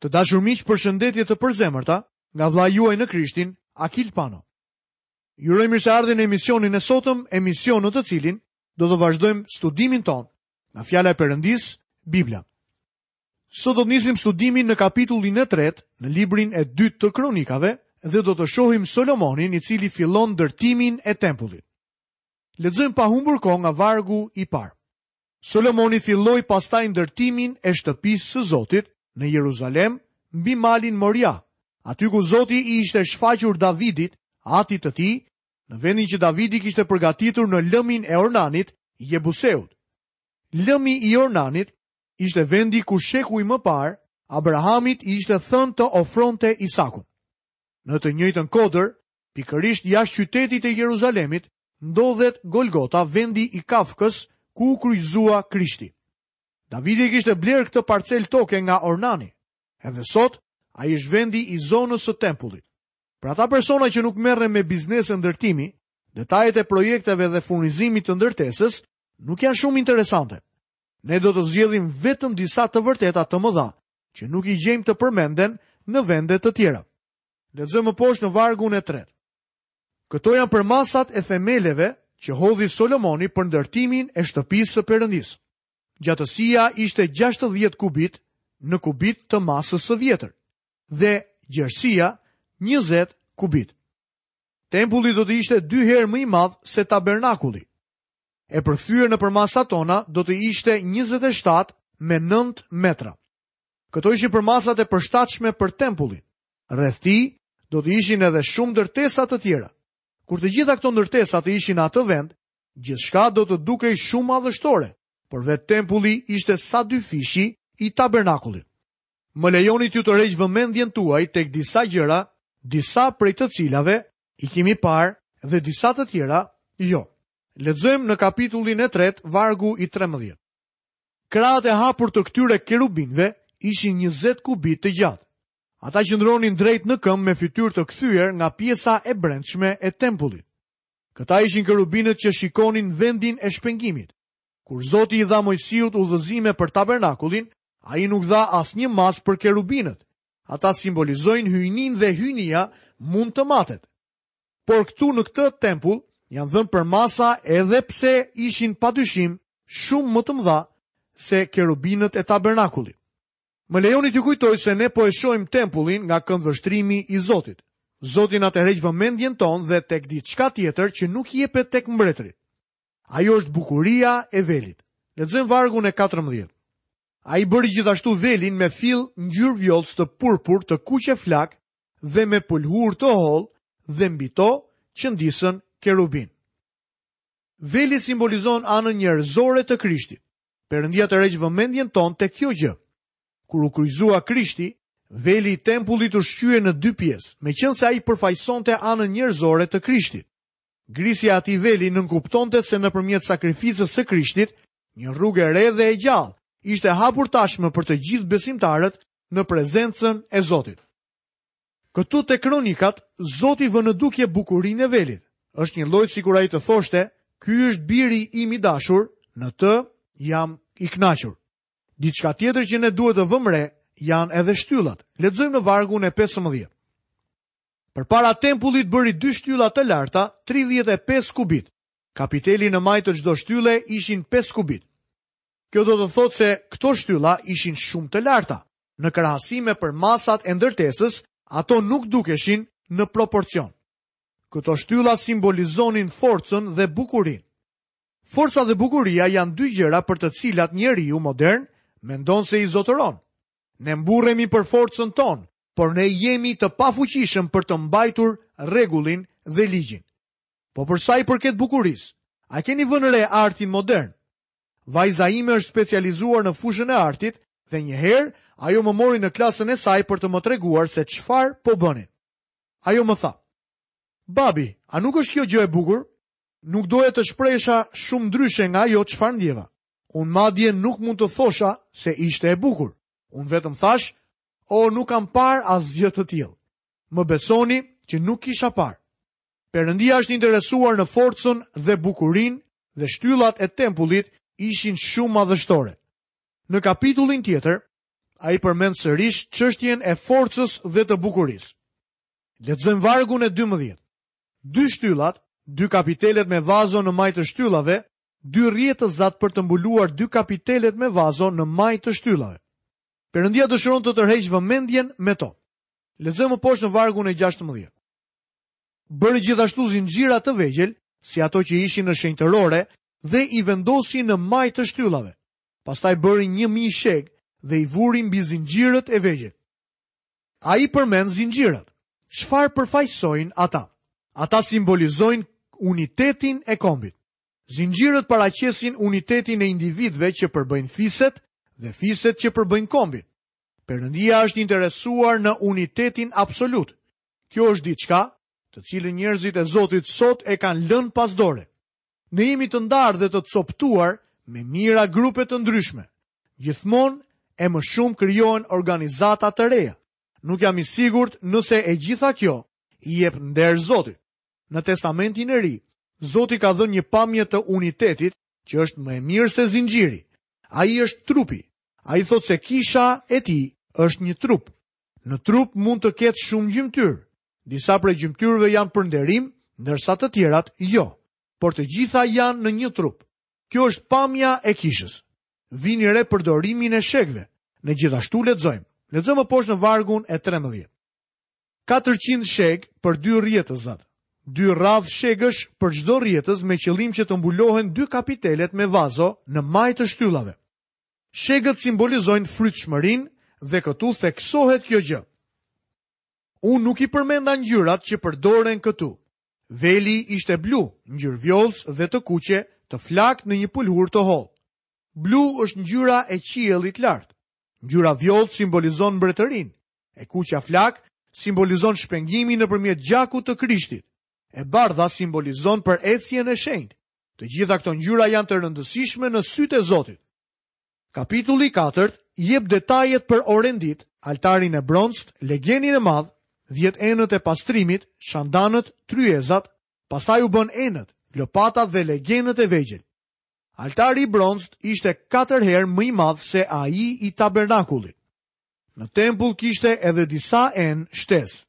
Të dashur miq përshëndetje të përzemërta nga vëllai juaj në Krishtin, Akil Pano. Ju uroj mirëseardhjen në emisionin e sotëm, emision në të cilin do të vazhdojmë studimin tonë nga fjala e Perëndisë, Bibla. Sot do të nisim studimin në kapitullin e 3 në librin e 2 të Kronikave dhe do të shohim Solomonin i cili fillon ndërtimin e tempullit. Lexojmë pa humbur kohë nga vargu i parë. Solomoni filloi pastaj ndërtimin e shtëpisë së Zotit në Jeruzalem mbi malin Moria, aty ku Zoti i ishte shfaqur Davidit, atit të tij, në vendin që Davidi kishte përgatitur në lëmin e Ornanit, Jebuseut. Lëmi i Ornanit ishte vendi ku shekuj më parë Abrahamit i ishte thënë të ofronte Isakun. Në të njëjtën kodër, pikërisht jashtë qytetit të Jeruzalemit, ndodhet Golgota, vendi i Kafkës, ku u kryqëzua Krishti. Davidi e kishte blerë këtë parcelë toke nga Ornani. Edhe sot, ai është vendi i zonës së tempullit. Për ata persona që nuk merren me biznese ndërtimi, detajet e projekteve dhe furnizimit të ndërtesës nuk janë shumë interesante. Ne do të zgjedhim vetëm disa të vërteta të mëdha që nuk i gjejmë të përmenden në vende të tjera. Lexojmë më poshtë në vargun e tretë. Këto janë përmasat e themeleve që hodhi Solomoni për ndërtimin e shtëpisë së Perëndisë. Gjatësia ishte 60 kubit në kubit të masës së vjetër dhe gjerësia 20 kubit. Tempulli do të ishte dy herë më i madh se tabernakulli. E përkthyer në përmasat tona do të ishte 27 me 9 metra. Këto ishin përmasat e përshtatshme për tempullin. Rreth tij do të ishin edhe shumë ndërtesa të tjera. Kur të gjitha këto ndërtesa të ishin në atë vend, gjithçka do të dukej shumë madhështore, por vetë tempulli ishte sa dyfishi i tabernakullit. Më lejoni t'ju tërheq vëmendjen tuaj tek disa gjëra, disa prej të cilave i kemi parë dhe disa të tjera jo. Lexojmë në kapitullin e tretë, vargu i 13. Krahët e hapur të këtyre kerubinëve ishin 20 kubit të gjatë. Ata qëndronin drejt në këmbë me fytyrë të kthyer nga pjesa e brendshme e tempullit. Këta ishin kerubinët që shikonin vendin e shpengimit. Kur Zoti i dha Moisiut udhëzime për tabernakullin, Ai nuk dha asnjë masë për kerubinët. Ata simbolizojnë hyjninë dhe hyjnia mund të matet. Por këtu në këtë tempull janë dhënë përmasa edhe pse ishin pa dyshim shumë më të mëdha se kerubinët e tabernakullit. Më lejoni t'ju kujtoj se ne po e shohim tempullin nga këndvështrimi i Zotit. Zoti na tërheq vëmendjen tonë dhe tek diçka tjetër që nuk jepet tek mbretërit. Ajo është bukuria e velit. Lexojmë vargun e 14. Ai bëri gjithashtu velin me fill ngjyrë vjollcë të purpur të kuqe flakë dhe me pëlhurë të hollë dhe mbi to qëndisën kerubinë. Veli simbolizon anën njerëzore të Krishtit. Perëndia tërheq vëmendjen tonë tek kjo gjë. Kur u kryqëzua Krishti, veli i tempullit u shqye në dy pjesë, meqenëse ai përfaqësonte anën njerëzore të Krishtit. Grisja e atij veli nënkuptonte se nëpërmjet sakrificës së Krishtit, një rrugë e re dhe e gjallë ishte hapur tashmë për të gjithë besimtarët në prezencën e Zotit. Këtu te Kronikat, Zoti vë në dukje bukurinë e velit. Është njëlloj sikur ai të thoshte, ky është biri im i dashur, në të jam i kënaqur. Diçka tjetër që ne duhet të vëmë re janë edhe shtyllat. Lexojmë në vargun e 15. Përpara tempullit bëri dy shtylla të larta tridhjetë e pesë kubit. Kapiteli në majë të çdo shtylle ishin pesë kubit. Kjo do të thotë se këto shtylla ishin shumë të larta. Në krahasim me përmasat e ndërtesës, ato nuk dukeshin në proporcion. Këto shtylla simbolizonin forcën dhe bukurinë. Forca dhe bukuria janë dy gjëra për të cilat njeriu modern mendon se i zotëron. Ne mburremi për forcën tonë, por ne jemi të pafuqishëm për të mbajtur rregullin dhe ligjin. Po për sa i përket bukurisë, a e keni vënë re artin modern? Vajza ime është specializuar në fushën e artit dhe një herë ajo më mori në klasën e saj për të më treguar se çfarë po bënin. Ajo më tha: "Babi, a nuk është kjo gjë e bukur? Nuk doja të shprehesha shumë ndryshe nga ajo çfarë ndjeva. Unë madje nuk mund të thosha se ishte e bukur. Unë vetëm thashë, O nuk kam parë asgjë të tillë. Më besoni që nuk kisha parë. Perëndia është i interesuar në forcën dhe bukurinë dhe shtyllat e tempullit ishin shumë madhështore. Në kapitullin tjetër, ai përmend sërish çështjen e forcës dhe të bukurisë. Lexojmë vargun e 12. Dy shtyllat, dy kapitelet me vazo në majë të shtyllave, dy rrjetëzat për të mbuluar dy kapitelet me vazo në majtë shtyllave. Perëndia dëshiron të tërheqë vëmendjen me to. Lexojmë më poshtë në vargun e gjashtëmbëdhjetë. Bëri gjithashtu zinxhira të vegjël, si ato që ishin në shenjtërore, dhe i vendosi në majë të shtyllave. Pastaj bëri një mijë shegë dhe i vuri mbi zinxhirët e vegjël. Ai përmend zinxhirat. Çfarë përfaqësojnë ata? Ata simbolizojnë unitetin e kombit. Zinxhirët paraqesin unitetin e individëve që përbëjnë fiset dhe fiset që përbëjnë kombin. Perëndia është interesuar në unitetin absolut. Kjo është diçka, të cilën njerëzit e Zotit sot e kanë lënë pas dore. Ne jemi të ndarë dhe të copëtuar me mijëra grupe të ndryshme. Gjithmonë e më shumë krijohen organizata të reja. Nuk jam i sigurt nëse e gjitha kjo i jep nder Zotit. Në Testamentin e Ri, Zoti ka dhënë një pamje të unitetit që është më e mirë se zinxhiri. Ai është trupi. Ai thotë se kisha e tij është një trup. Në trup mund të ketë shumë gjymtyrë. Disa prej gjymtyrëve janë për nderim, ndërsa të tjerat jo. Por të gjitha janë në një trup. Kjo është pamja e kishës. Vini re përdorimin e shegëve. Ne gjithashtu lexojmë. Lexojmë poshtë në vargun e 13. Katërqind shegë për dy rrjetëzat. Dy radhë shegësh për çdo rrjetëz me qëllim që të mbulohen dy kapitelet me vazo në majë të shtyllave. Shegët simbolizojnë frytshmërinë dhe këtu theksohet kjo gjë. Unë nuk i përmenda ngjyrat që përdoren këtu. Veli ishte blu, ngjyrë vjollcë dhe të kuqe, të flaktë në një pëlhurë të hollë. Blu është ngjyra e qiellit lart. Ngjyra vjollcë simbolizon mbretërinë, e kuqja flakë simbolizon shpengimin nëpërmjet gjakut të Krishtit, e bardha simbolizon përecjen e shenjtë. Të gjitha këto ngjyra janë të rëndësishme në sytë e Zotit. Kapitulli 4 jep detajet për orenditë, altarin e bronztë, legenin e madh, 10 enët e pastrimit, shandanët, tryezat, pastaj u bënë enët, lopatat dhe legenët e vegjël. Altari i bronztë ishte katër herë më i madh se ai i tabernakullit. Në tempull kishte edhe disa enë shtesë.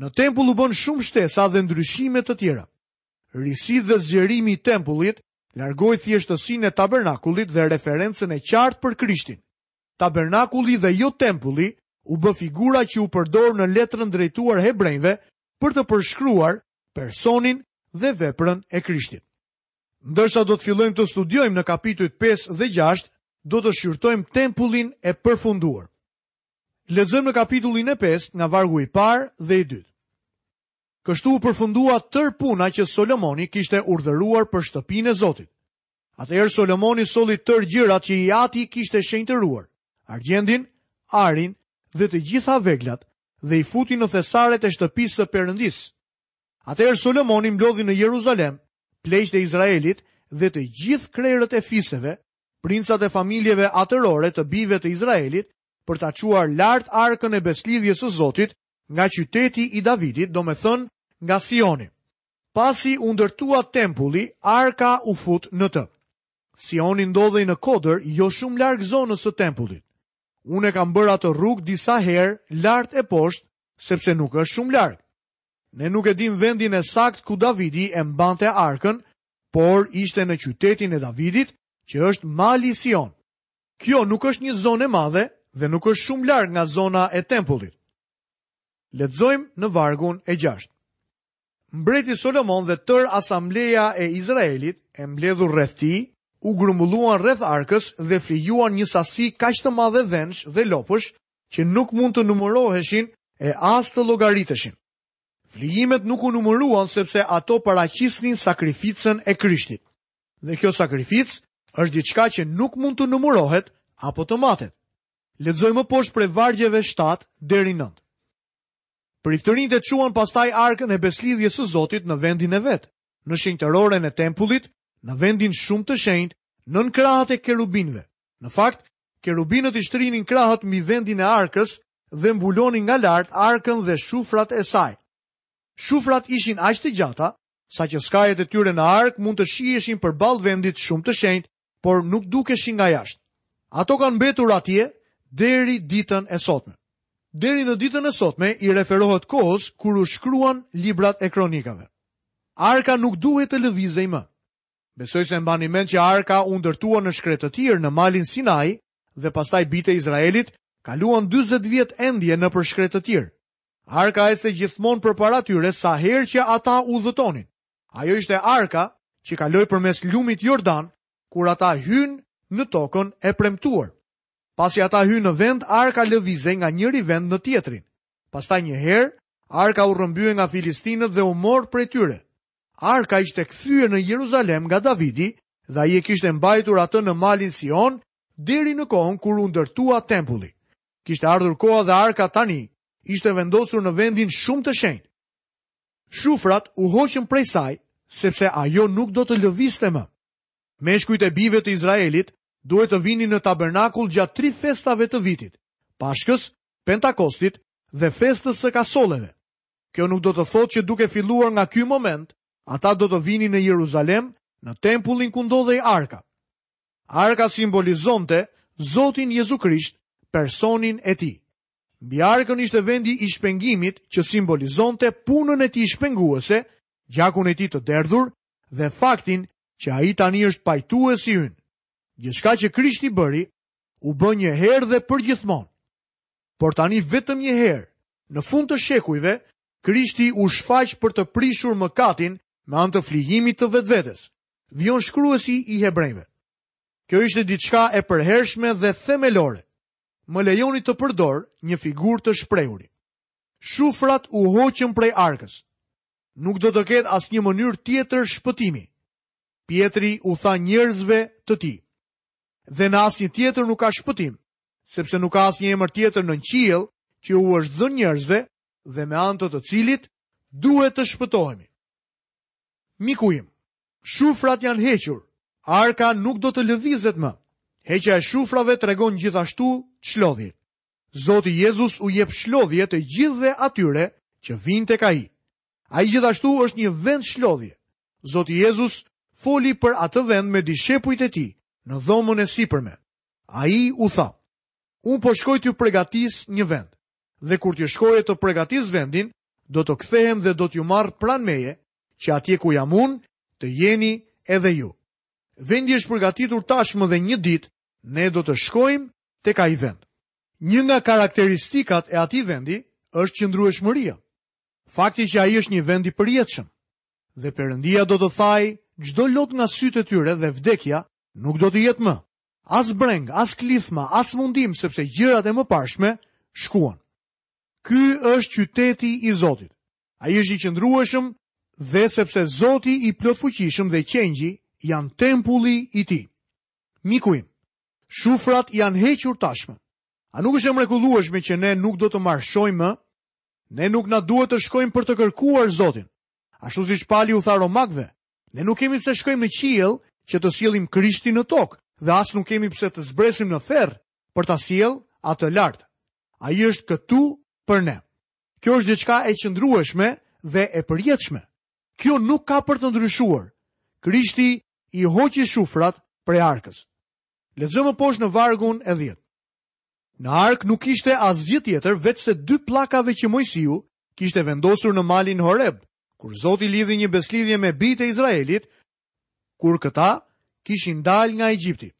Në tempull u bënë shumë shtesa dhe ndryshime të tjera. Risitë dhe zgjerimi i tempullit largoi thjeshtësinë e tabernakullit dhe referencën e qartë për Krishtin. Tabernakulli dhe jo tempulli u bë figura që u përdor në letrën drejtuar hebrenjve për të përshkruar personin dhe veprën e Krishtit. Ndërsa do të fillojmë të studiojmë në kapitujt pesë dhe gjashtë, do të shqyrtojmë tempullin e përfunduar. Lexojmë në kapitullin e pestë nga vargu i parë dhe i dytë. Kështu u përfundua tërë puna që Solomoni kishte urdhëruar për shtëpinë e Zotit. Atëherë Solomoni solli tërë gjërat që i ati kishte shenjtëruar, argjendin, arin dhe të gjitha veglat dhe i futi në thesaret e shtëpisë së Perëndisë. Atëherë Solomoni mblodhi në Jeruzalem pleqtë e Izraelit dhe të gjithë krerët e fiseve, princat e familjeve atërore të bijve të Izraelit, për ta çuar lart arkën e besëlidhjes së Zotit nga qyteti i Davidit, domethënë nga Sioni. Pasi u ndërtua tempulli, arka u fut në të. Sioni ndodhej në kodër jo shumë larg zonës së tempullit. Unë e kam bërë atë rrugë disa herë lart e poshtë, sepse nuk është shumë larg. Ne nuk e dimë vendin e saktë ku Davidi e mbante arkën, por ishte në qytetin e Davidit, që është Mali Sion. Kjo nuk është një zonë e madhe dhe nuk është shumë larg nga zona e tempullit. Lexojmë në vargun e 6. Mbreti Solomon dhe tërë asambleja e Izraelit e mbledhur rreth tij, u grumbulluan rreth arkës dhe flijuan një sasi kaq të madhe dhensh dhe lopësh që nuk mund të numëroheshin e as të llogariteshin. Flijimet nuk u numëruan sepse ato paraqisnin sakrificën e Krishtit. Dhe kjo sakrificë është diçka që nuk mund të numërohet apo të matet. Lexojmë më poshtë prej vargjeve 7 deri 9. Priftërinjtë e çuan pastaj arkën e besëlidhjes së Zotit në vendin e vet, në shenjtëroren e tempullit, në vendin shumë të shenjtë, nën krahët e kerubinëve. Në fakt, Kerubinët i shtrinin krahët mbi vendin e arkës dhe mbulonin nga lart arkën dhe shufrat e saj. Shufrat ishin aq të gjata saqë skajet e tyre në arkë mund të shiheshin përballë vendit shumë të shenjtë, por nuk dukeshin nga jashtë. Ato kanë mbetur atje deri ditën e sotme. Deri në ditën e sotme i referohet kohës kur u shkruan librat e kronikave. Arka nuk duhej të lëvizej më. Besoj se e mbani mend që arka u ndërtua në shkretëtirë në malin Sinai dhe pastaj bijtë e Izraelit kaluan 40 vjet endje nëpër shkretëtirë. Arka ecte gjithmonë përpara tyre sa herë që ata udhëtonin. Ajo ishte arka që kaloi përmes lumit Jordan kur ata hynë në tokën e premtuar. Pasi ata hynë në vend, arka lëvizej nga njëri vend në tjetrin. Pastaj një herë, arka u rrëmbye nga filistinët dhe u mor prej tyre. Arka ishte kthyer në Jeruzalem nga Davidi dhe ai e kishte mbajtur atë në malin Sion deri në kohën kur u ndërtua tempulli. Kishte ardhur koha dhe arka tani ishte vendosur në vendin shumë të shenjtë. Shufrat u hoqën prej saj, sepse ajo nuk do të lëviste më. Meshkujt e bijve të Izraelit duhet të vinin në tabernakull gjatë tri festave të vitit, Pashkës, Pentakostit dhe festës së kasolleve. Kjo nuk do të thotë që duke filluar nga ky moment, ata do të vinin në Jeruzalem, në tempullin ku ndodhej arka. Arka simbolizonte Zotin Jezu Krisht, personin e tij. Mbi arkën ishte vendi i shpengimit që simbolizonte punën e tij shpenguese, gjakun e tij të derdhur dhe faktin që ai tani është pajtuesi ynë. Gjithçka që Krishti bëri u bë një herë dhe përgjithmonë. Por tani vetëm një herë, në fund të shekujve, Krishti u shfaq për të prishur mëkatin me anë të flijimit të vetvetes. Vijon shkruesi i Hebrenjve. Kjo ishte diçka e përhershme dhe themelore. Më lejoni të përdor një figurë të shprehuri. Shufrat u hoqën prej arkës. Nuk do të ketë asnjë mënyrë tjetër shpëtimi. Pjetri u tha njerëzve të tij, Dhe në asnjë tjetër nuk ka shpëtim, sepse nuk ka asnjë emër tjetër nën qiell që u është dhënë njerëzve dhe me anë të të cilit duhet të shpëtohemi. Miku im, shufrat janë hequr, arka nuk do të lëvizet më. Heqja e shufrave tregon gjithashtu çlodhje. Zoti Jezus u jep çlodhje të gjithëve atyre që vijnë tek ai. Ai gjithashtu është një vend shlodhje. Zoti Jezus foli për atë vend me dishepujt e tij në dhomën e sipërme. Ai u tha, unë po shkoj t'ju pregatis një vend, dhe kur t'ju shkoj e të pregatis vendin, do të kthehem dhe do t'ju marr pranë meje, që atje ku jam unë, të jeni edhe ju. Vendi është përgatitur tashmë dhe një ditë ne do të shkojmë tek ai vend. Një nga karakteristikat e atij vendi është qëndrueshmëria. Fakti që ai është një vend i përjetshëm dhe Perëndia do të thajë çdo lot nga sytë e tyre dhe vdekja nuk do të jetë më. As brengë, as klithma, as mundim sepse gjërat e mëparshme shkuan. Ky është qyteti i Zotit. Ai është i qëndrueshëm dhe sepse Zoti i plotfuqishëm dhe qengji janë tempulli i tij. Miku im, shufrat janë hequr tashmë. A nuk është e mrekullueshme që ne nuk do të marshojmë më? Ne nuk na duhet të shkojmë për të kërkuar Zotin. Ashtu siç Pali u tha romakëve, ne nuk kemi pse shkojmë në qiell që të sjellim Krishtin në tokë dhe as nuk kemi pse të zbresim në ferr për ta sjellë atë lart. Ai është këtu për ne. Kjo është diçka e qëndrueshme dhe e përjetshme. Kjo nuk ka për të ndryshuar. Krishti i hoqi shufrat prej arkës. Lexojmë poshtë në vargun e 10. Në arkë nuk kishte asgjë tjetër veçse dy pllakave që Moisiu kishte vendosur në malin Horeb, kur Zoti lidhi një besëlidhje me bijtë e Izraelit, kur këta kishin dalë nga Egjipti.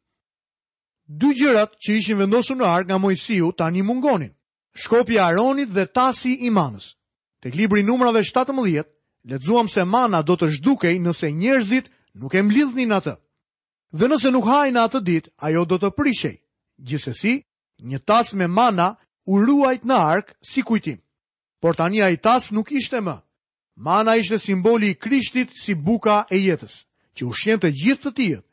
Dy gjërat që ishin vendosur në arkë nga Moisiu tani mungonin. Shkopi i Aronit dhe tasi i manës. Tek libri i Numrave 17, lexuam se mana do të zhdukej nëse njerëzit nuk e mblidhnin atë. dhe nëse nuk hahej në atë ditë, ajo do të prishej. Gjithsesi, një tas me mana u ruajt në arkë si kujtim. Por tani ai tas nuk ishte më. Mana ishte simboli i Krishtit si buka e jetës, që ushqente gjithë të tijët.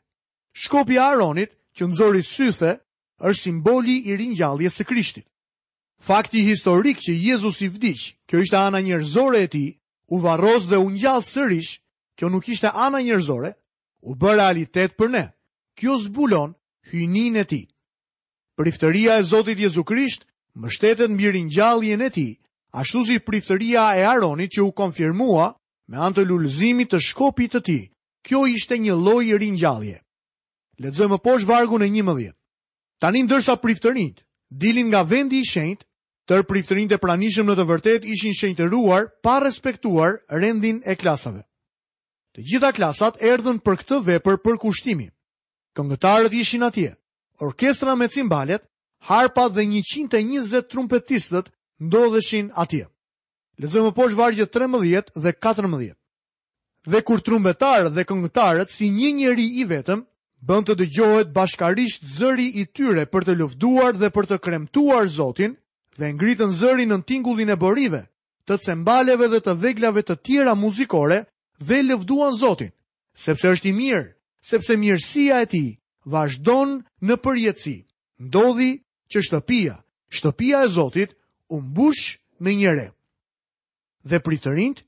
Shkopi i Aronit, që nxori sythe, është simboli i ringjalljes së Krishtit. Fakti historik që Jezusi vdiq, kjo ishte ana njerëzore e tij, u varros dhe u ngjall sërish, kjo nuk ishte ana njerëzore, u bë realitet për ne. Kjo zbulon hyjninë e tij. Priftëria e Zotit Jezu Krisht mbështetet mbi ringjalljen e tij, ashtu si priftëria e Aronit që u konfirmua me anë të lulëzimit të shkopit të tij. Kjo ishte një lloj ringjalljeje. Lexojmë më poshtë vargun e 11. Tani ndërsa priftërinjtë dilin nga vendi i shenjtë, tërë priftërinjtë e pranishëm në të vërtetë ishin shenjtëruar pa respektuar rendin e klasave. Të gjitha klasat erdhën për këtë vepër përkushtimi. Këngëtarët ishin atje, orkestra me cimbalet, harpat dhe 120 trumpetistët ndodheshin atje. Lexojmë më poshtë vargjet 13 dhe 14. Dhe kur trumbetarët dhe këngëtarët si një njeri i vetëm bënë të dëgjohet bashkarisht zëri i tyre për të lëvduar dhe për të kremtuar Zotin dhe ngritën zërin në tingullin e borive, të cembaleve dhe të veglave të tjera muzikore dhe lëvduan Zotin, sepse është i mirë, sepse mirësia e tij vazhdon në përjetësi. Ndodhi që shtëpia, shtëpia e Zotit u mbush me një re. Dhe priftërinjtë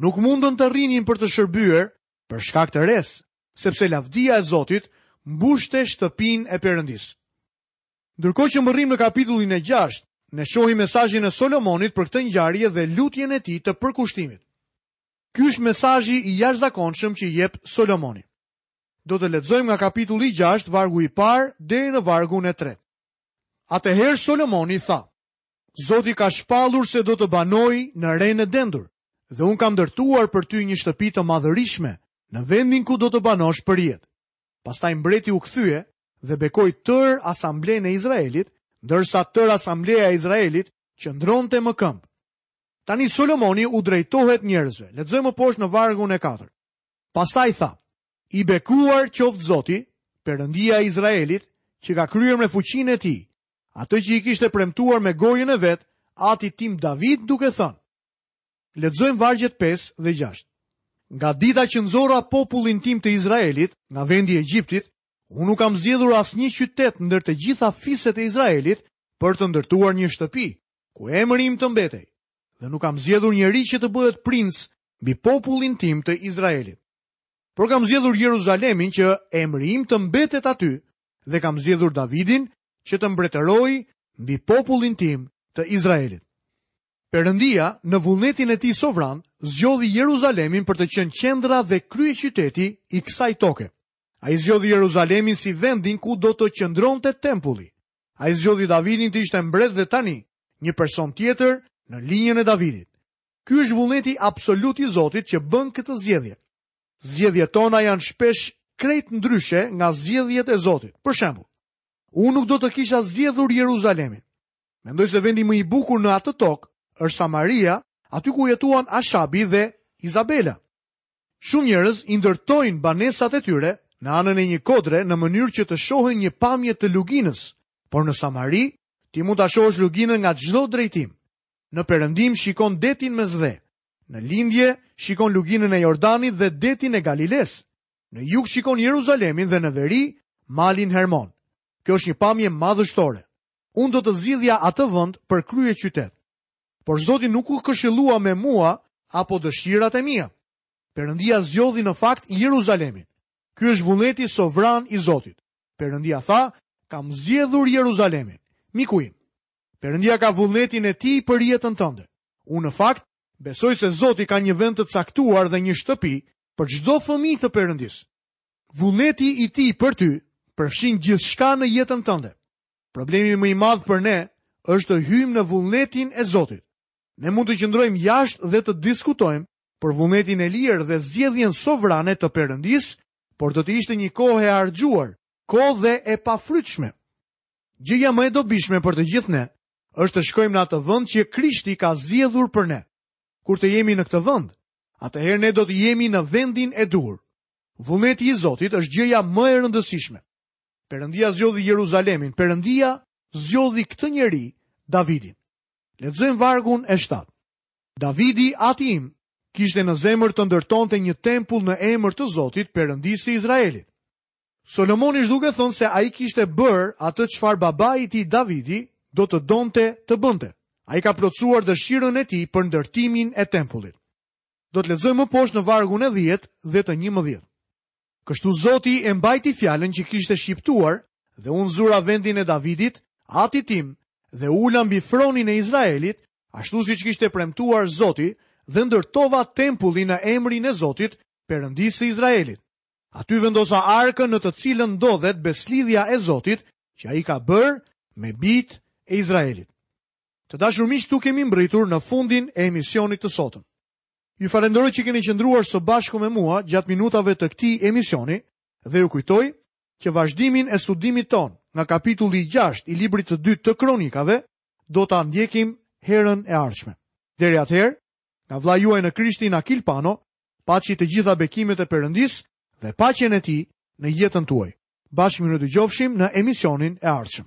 nuk mundën të rrinin për të shërbyer për shkak të resë, sepse lavdia e Zotit mbushte shtëpinë e Perëndisë. Ndërkohë që mbërrijmë në kapitullin e gjashtë, ne shohim mesazhin e Solomonit për këtë ngjarje dhe lutjen e tij të përkushtimit. Ky është mesazhi i jashtëzakonshëm që jep Solomoni. Do të lexojmë nga kapitulli i gjashtë, vargu i parë deri në vargun e tretë. Atëherë Solomoni tha: Zoti ka shpallur se do të banojë në renë e dendur, dhe unë kam ndërtuar për ty një shtëpi të madhërishme në vendin ku do të banosh përjetë. Pastaj mbreti u kthye dhe bekoi tërë asamblenë e Izraelit, ndërsa tërë asambleja e Izraelit qëndronte më këmbë. Tani Solomoni u drejtohet njerëzve. Lexojmë më poshtë në vargun e 4. Pastaj tha: I bekuar qoftë Zoti, Perëndia e Izraelit, që ka kryer me fuqinë e tij, atë që i kishte premtuar me gojën e vet, ati tim David duke thënë: Lexojmë vargjet pesë dhe gjashtë. Nga dita që nxorra popullin tim të Izraelit nga vendi i Egjiptit, unë nuk kam zgjedhur asnjë qytet ndër të gjitha fiset e Izraelit për të ndërtuar një shtëpi ku emri im të mbetej, dhe nuk kam zgjedhur njeri që të bëhet princ mbi popullin tim të Izraelit. Por kam zgjedhur Jeruzalemin që emri im të mbetet aty dhe kam zgjedhur Davidin që të mbretërojë mbi popullin tim të Izraelit. Perëndia, në vullnetin e tij sovran, zgjodhi Jeruzalemin për të qenë qendra dhe kryeqyteti i kësaj toke. Ai zgjodhi Jeruzalemin si vendin ku do të qëndronte tempulli. Ai zgjodhi Davidin të ishte mbret dhe tani, një person tjetër në linjën e Davidit. Ky është vullneti absolut i Zotit që bën këtë zgjedhje. Zgjedhjet tona janë shpesh krejt ndryshe nga zgjedhjet e Zotit. Për shembull, unë nuk do të kisha zgjedhur Jeruzalemin. Mendoj se vendi më i bukur në atë tokë është Samaria, aty ku jetuan Ashabi dhe Izabela. Shumë njerëz i ndërtojnë banesat e tyre në anën e një kodre në mënyrë që të shohin një pamje të luginës, por në Samari ti mund ta shohësh luginën nga çdo drejtim. Në perëndim shikon detin Mesdhe, në lindje shikon luginën e Jordanit dhe detin e Galilesë, në jug shikon Jeruzalemin dhe në veri malin Hermon. Kjo është një pamje madhështore. Unë do të zgjidhja atë vend për kryeqytet. Por Zoti nuk u këshillua me mua apo dëshirat e mia. Perëndia zgjodhi në fakt Jeruzalemin. Ky është vullneti sovran i Zotit. Perëndia tha, kam zgjedhur Jeruzalemin, miku im. Perëndia ka vullnetin e tij për jetën tënde. Unë në fakt besoj se Zoti ka një vend të caktuar dhe një shtëpi për çdo fëmijë të Perëndisë. Vullneti i tij për ty përfshin gjithçka në jetën tënde. Problemi më i madh për ne është të hyjmë në vullnetin e Zotit. Ne mund të qëndrojmë jashtë dhe të diskutojmë për vullnetin e lirë dhe zgjedhjen sovrane të Perëndisë, por do të ishte një kohë e harxhuar, kohë dhe e pafrytshme. Gjëja më e dobishme për të gjithë ne është të shkojmë në atë vend që Krishti ka zgjedhur për ne. Kur të jemi në këtë vend, atëherë ne do të jemi në vendin e duhur. Vullneti i Zotit është gjëja më e rëndësishme. Perëndia zgjodhi Jeruzalemin, Perëndia zgjodhi këtë njeri, Davidin. Lexojmë vargun e 7. Davidi, ati im, kishte në zemër të ndërtonte një tempull në emër të Zotit, Perëndisë së Izraelit. Solomoni është duke thënë se ai kishte bërë atë çfarë babai i tij Davidi do të donte të bënte. Ai ka plotësuar dëshirën e tij për ndërtimin e tempullit. Do të lexojmë më poshtë në vargun e 10 dhe të 11. Kështu Zoti e mbajti fjalën që kishte shqiptuar dhe unë zura vendin e Davidit, atit tim, dhe u ula mbi fronin e Izraelit, ashtu siç kishte premtuar Zoti, dhe ndërtova tempullin në emrin e Zotit, Perëndisë së Izraelit. Aty vendosa arkën në të cilën ndodhet besëlidhja e Zotit që ai ka bërë me bijtë e Izraelit. Të dashur miq, këtu kemi mbërritur në fundin e emisionit të sotëm. Ju falenderoj që keni qëndruar së bashku me mua gjatë minutave të këtij emisioni dhe ju kujtoj që vazhdimin e studimit tonë nga kapitulli 6 i librit të dytë të kronikave do ta ndjekim herën e ardhshme. Deri atëherë, nga vëllai juaj në Krishtin, Akil Pano, paçi të gjitha bekimet e Perëndisë dhe paqen e Tij në jetën tuaj. Bashkë mirudëgjofshim në emisionin e ardhshëm.